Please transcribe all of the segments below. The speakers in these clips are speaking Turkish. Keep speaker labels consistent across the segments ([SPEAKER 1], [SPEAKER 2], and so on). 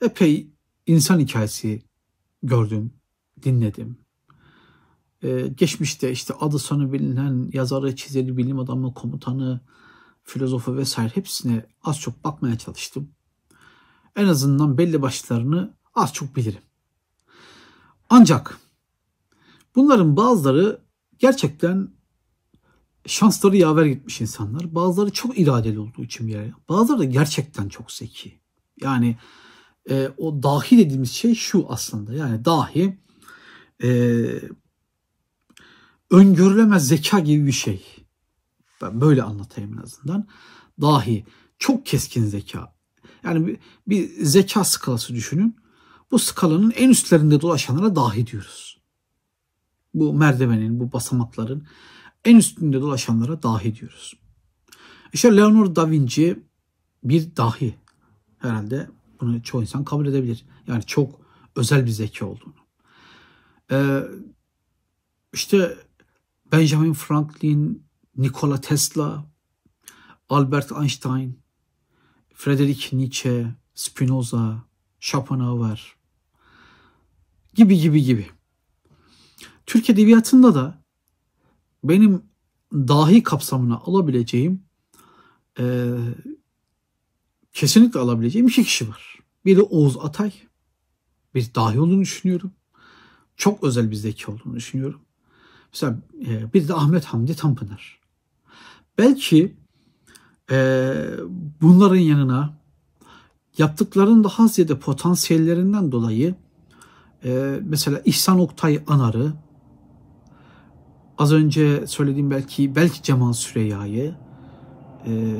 [SPEAKER 1] epey insan hikayesi gördüm, dinledim. Ee, geçmişte işte adı sonu bilinen yazarı, çizeri, bilim adamı, komutanı, filozofu vesaire hepsine az çok bakmaya çalıştım. En azından belli başlarını az çok bilirim. Ancak bunların bazıları gerçekten şansları yaver gitmiş insanlar. Bazıları çok iradeli olduğu için bir yere. Bazıları da gerçekten çok zeki. Yani e, o dahi dediğimiz şey şu aslında. Yani dahi e, öngörülemez zeka gibi bir şey. Ben böyle anlatayım en azından. Dahi çok keskin zeka. Yani bir, bir zeka skalası düşünün. Bu skalanın en üstlerinde dolaşanlara dahi diyoruz. Bu merdivenin, bu basamakların en üstünde dolaşanlara dahi diyoruz. İşte Leonardo da Vinci bir dahi herhalde bunu çoğu insan kabul edebilir. Yani çok özel bir zeki olduğunu. Ee, işte Benjamin Franklin, Nikola Tesla, Albert Einstein, Friedrich Nietzsche, Spinoza, Schopenhauer gibi gibi gibi. Türk Edebiyatı'nda da benim dahi kapsamına alabileceğim e, kesinlikle alabileceğim iki kişi var. Biri Oğuz Atay. Bir dahi olduğunu düşünüyorum. Çok özel bir zeki olduğunu düşünüyorum. Mesela e, bir de Ahmet Hamdi Tanpınar. Belki e, bunların yanına yaptıklarının daha ziyade potansiyellerinden dolayı e, mesela İhsan Oktay Anar'ı az önce söylediğim belki belki Cemal Süreyya'yı e,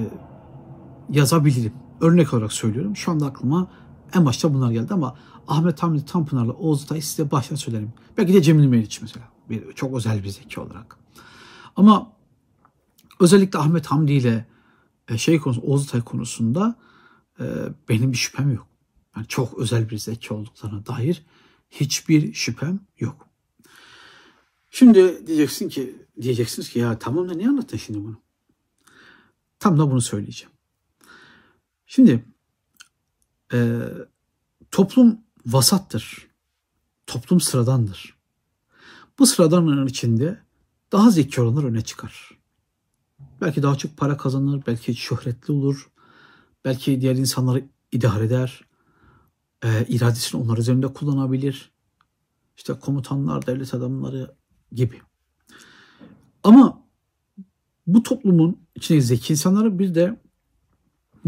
[SPEAKER 1] yazabilirim. Örnek olarak söylüyorum. Şu anda aklıma en başta bunlar geldi ama Ahmet Hamdi Tanpınar'la Oğuz Atay size baştan söylerim. Belki de Cemil Meriç mesela. Bir, çok özel bir zeki olarak. Ama özellikle Ahmet Hamdi ile e, şey konusu, Oğuz Atay konusunda e, benim bir şüphem yok. Yani çok özel bir zeki olduklarına dair hiçbir şüphem yok. Şimdi diyeceksin ki diyeceksiniz ki ya tamam da niye anlattın şimdi bunu? Tam da bunu söyleyeceğim. Şimdi e, toplum vasattır. Toplum sıradandır. Bu sıradanların içinde daha zeki olanlar öne çıkar. Belki daha çok para kazanır, belki şöhretli olur, belki diğer insanları idare eder, e, iradesini onlar üzerinde kullanabilir. İşte komutanlar, devlet adamları gibi. Ama bu toplumun içindeki zeki insanları bir de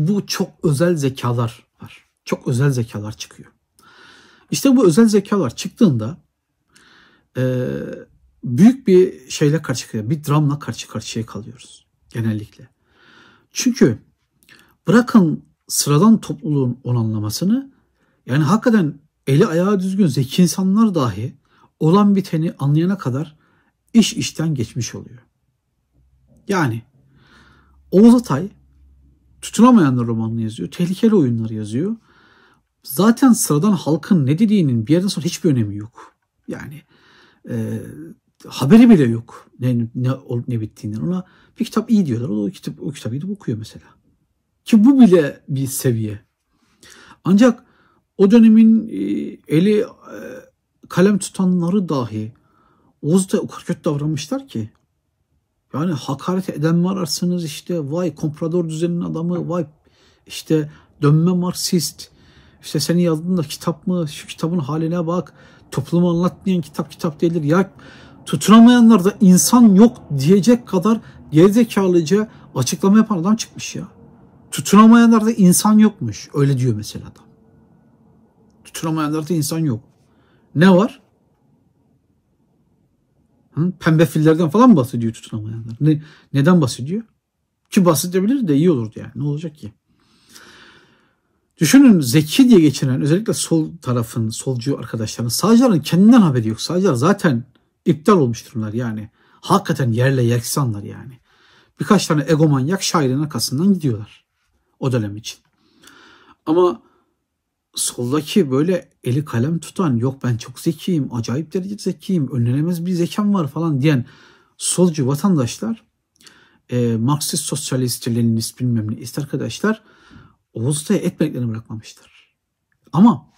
[SPEAKER 1] bu çok özel zekalar var. Çok özel zekalar çıkıyor. İşte bu özel zekalar çıktığında e, büyük bir şeyle karşı karşıya, bir dramla karşı karşıya kalıyoruz genellikle. Çünkü bırakın sıradan topluluğun onanlamasını yani hakikaten eli ayağı düzgün zeki insanlar dahi olan biteni anlayana kadar iş işten geçmiş oluyor. Yani Oğuz Atay tutunamayanlar romanını yazıyor. Tehlikeli oyunları yazıyor. Zaten sıradan halkın ne dediğinin bir yerden sonra hiçbir önemi yok. Yani e, haberi bile yok ne, ne olup ne bittiğinden. Ona bir kitap iyi diyorlar. O, o, kitap, o kitabı gidip okuyor mesela. Ki bu bile bir seviye. Ancak o dönemin e, eli e, kalem tutanları dahi Oğuz'da o kadar kötü davranmışlar ki. Yani hakaret eden mi ararsınız işte vay komprador düzeninin adamı vay işte dönme Marksist işte senin yazdığın da kitap mı şu kitabın haline bak toplumu anlatmayan kitap kitap değildir ya tutunamayanlar da insan yok diyecek kadar gerizekalıca açıklama yapan adam çıkmış ya. Tutunamayanlarda insan yokmuş. Öyle diyor mesela adam. Tutunamayanlarda insan yok. Ne var? Pembe fillerden falan mı bahsediyor tutunamayanlar? Ne, neden bahsediyor? Ki bahsedebilir de iyi olurdu yani. Ne olacak ki? Düşünün zeki diye geçinen özellikle sol tarafın, solcu arkadaşların sağcıların kendinden haberi yok. Sağcılar zaten iptal olmuş durumlar yani. Hakikaten yerle yeksanlar yani. Birkaç tane egomanyak şairin arkasından gidiyorlar o dönem için. Ama soldaki böyle eli kalem tutan yok ben çok zekiyim, acayip derece zekiyim, önlenemez bir zekam var falan diyen solcu vatandaşlar, e, Marksist, sosyalist, Leninist bilmem ne ist arkadaşlar Oğuz'da etmeklerini bırakmamışlar. Ama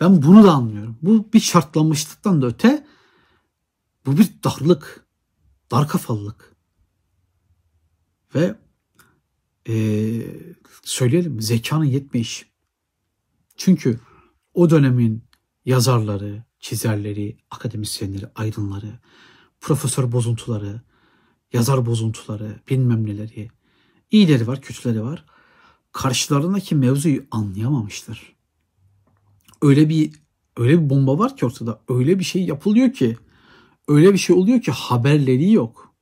[SPEAKER 1] ben bunu da anlıyorum. Bu bir şartlanmışlıktan da öte bu bir darlık, dar kafalılık. Ve ee, söyleyelim zekanın yetmeyişi. Çünkü o dönemin yazarları, çizerleri, akademisyenleri, aydınları, profesör bozuntuları, yazar bozuntuları, bilmem neleri, iyileri var, kötüleri var. Karşılarındaki mevzuyu anlayamamışlar. Öyle bir öyle bir bomba var ki ortada. Öyle bir şey yapılıyor ki, öyle bir şey oluyor ki haberleri yok.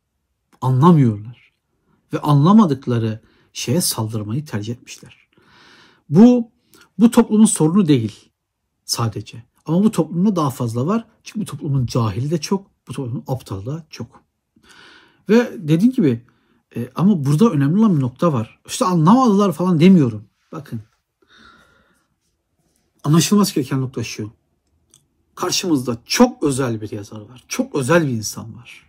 [SPEAKER 1] Anlamıyorlar. Ve anlamadıkları şeye saldırmayı tercih etmişler. Bu bu toplumun sorunu değil sadece. Ama bu toplumda daha fazla var. Çünkü bu toplumun cahili de çok, bu toplumun aptalı da çok. Ve dediğim gibi e, ama burada önemli olan bir nokta var. İşte anlamadılar falan demiyorum. Bakın. Anlaşılması gereken nokta şu. Karşımızda çok özel bir yazar var. Çok özel bir insan var.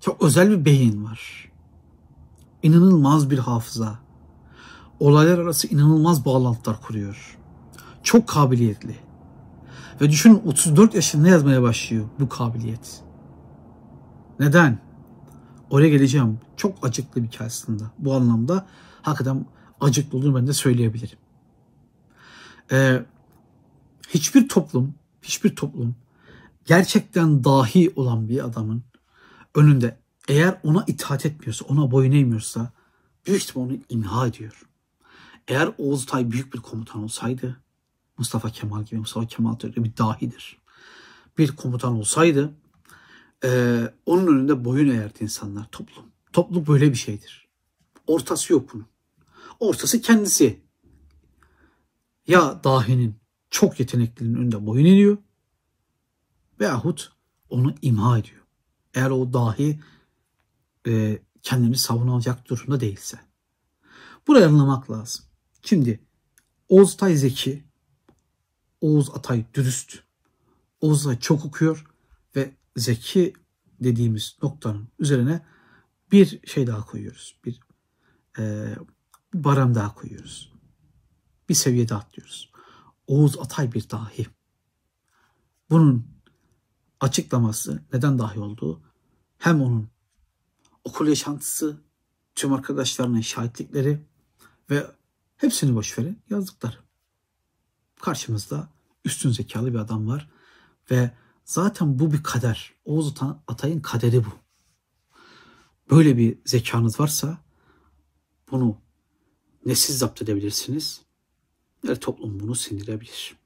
[SPEAKER 1] Çok özel bir beyin var. İnanılmaz bir hafıza. Olaylar arası inanılmaz bağlantılar kuruyor. Çok kabiliyetli. Ve düşünün 34 yaşında yazmaya başlıyor bu kabiliyet. Neden? Oraya geleceğim. Çok acıklı bir hikaye. Bu anlamda hakikaten acıklı olduğunu ben de söyleyebilirim. Ee, hiçbir toplum, hiçbir toplum gerçekten dahi olan bir adamın önünde eğer ona itaat etmiyorsa, ona boyun eğmiyorsa büyük ihtimal onu imha ediyor. Eğer Oğuz Tay büyük bir komutan olsaydı, Mustafa Kemal gibi Mustafa Kemal öyle bir dahidir. Bir komutan olsaydı e, onun önünde boyun eğerdi insanlar, toplum. Toplum böyle bir şeydir. Ortası yok bunun. Ortası kendisi. Ya dahinin çok yeteneklinin önünde boyun eğiyor veyahut onu imha ediyor. Eğer o dahi e, kendini savunacak durumda değilse. Burayı anlamak lazım. Şimdi Oğuz Atay zeki, Oğuz Atay dürüst, Oğuz Atay çok okuyor ve zeki dediğimiz noktanın üzerine bir şey daha koyuyoruz. Bir e, barem daha koyuyoruz. Bir seviye daha atlıyoruz. Oğuz Atay bir dahi. Bunun açıklaması neden dahi olduğu hem onun okul yaşantısı, tüm arkadaşlarının şahitlikleri ve hepsini boş verin yazdıkları. Karşımızda üstün zekalı bir adam var ve zaten bu bir kader. Oğuz Atay'ın kaderi bu. Böyle bir zekanız varsa bunu ne siz zapt edebilirsiniz ne toplum bunu sindirebilir.